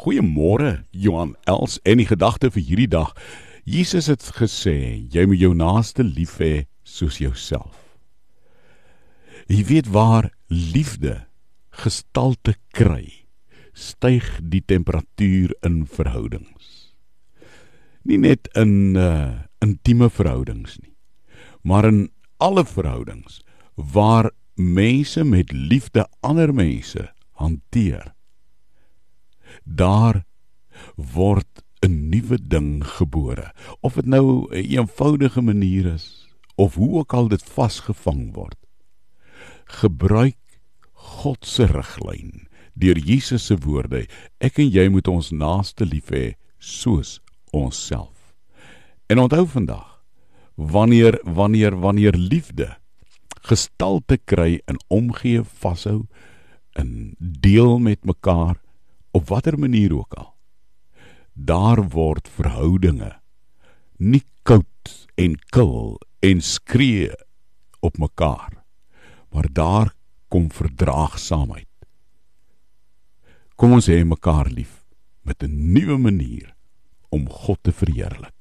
Goeiemôre Johan Els en die gedagte vir hierdie dag. Jesus het gesê jy moet jou naaste lief hê soos jouself. Jy weet waar liefde gestalte kry, styg die temperatuur in verhoudings. Nie net in uh, intieme verhoudings nie, maar in alle verhoudings waar mense met liefde ander mense hanteer daar word 'n nuwe ding gebore. Of dit nou 'n eenvoudige manier is of hoe ook al dit vasgevang word. Gebruik God se riglyn deur Jesus se woorde. Ek en jy moet ons naaste lief hê soos onsself en onthou vandag wanneer wanneer wanneer liefde gestalte kry in omgee vashou in deel met mekaar op watter manier ook al daar word verhoudinge nie koud en kil en skree op mekaar maar daar kom verdraagsaamheid. Kom ons hê mekaar lief met 'n nuwe manier om God te verheerlik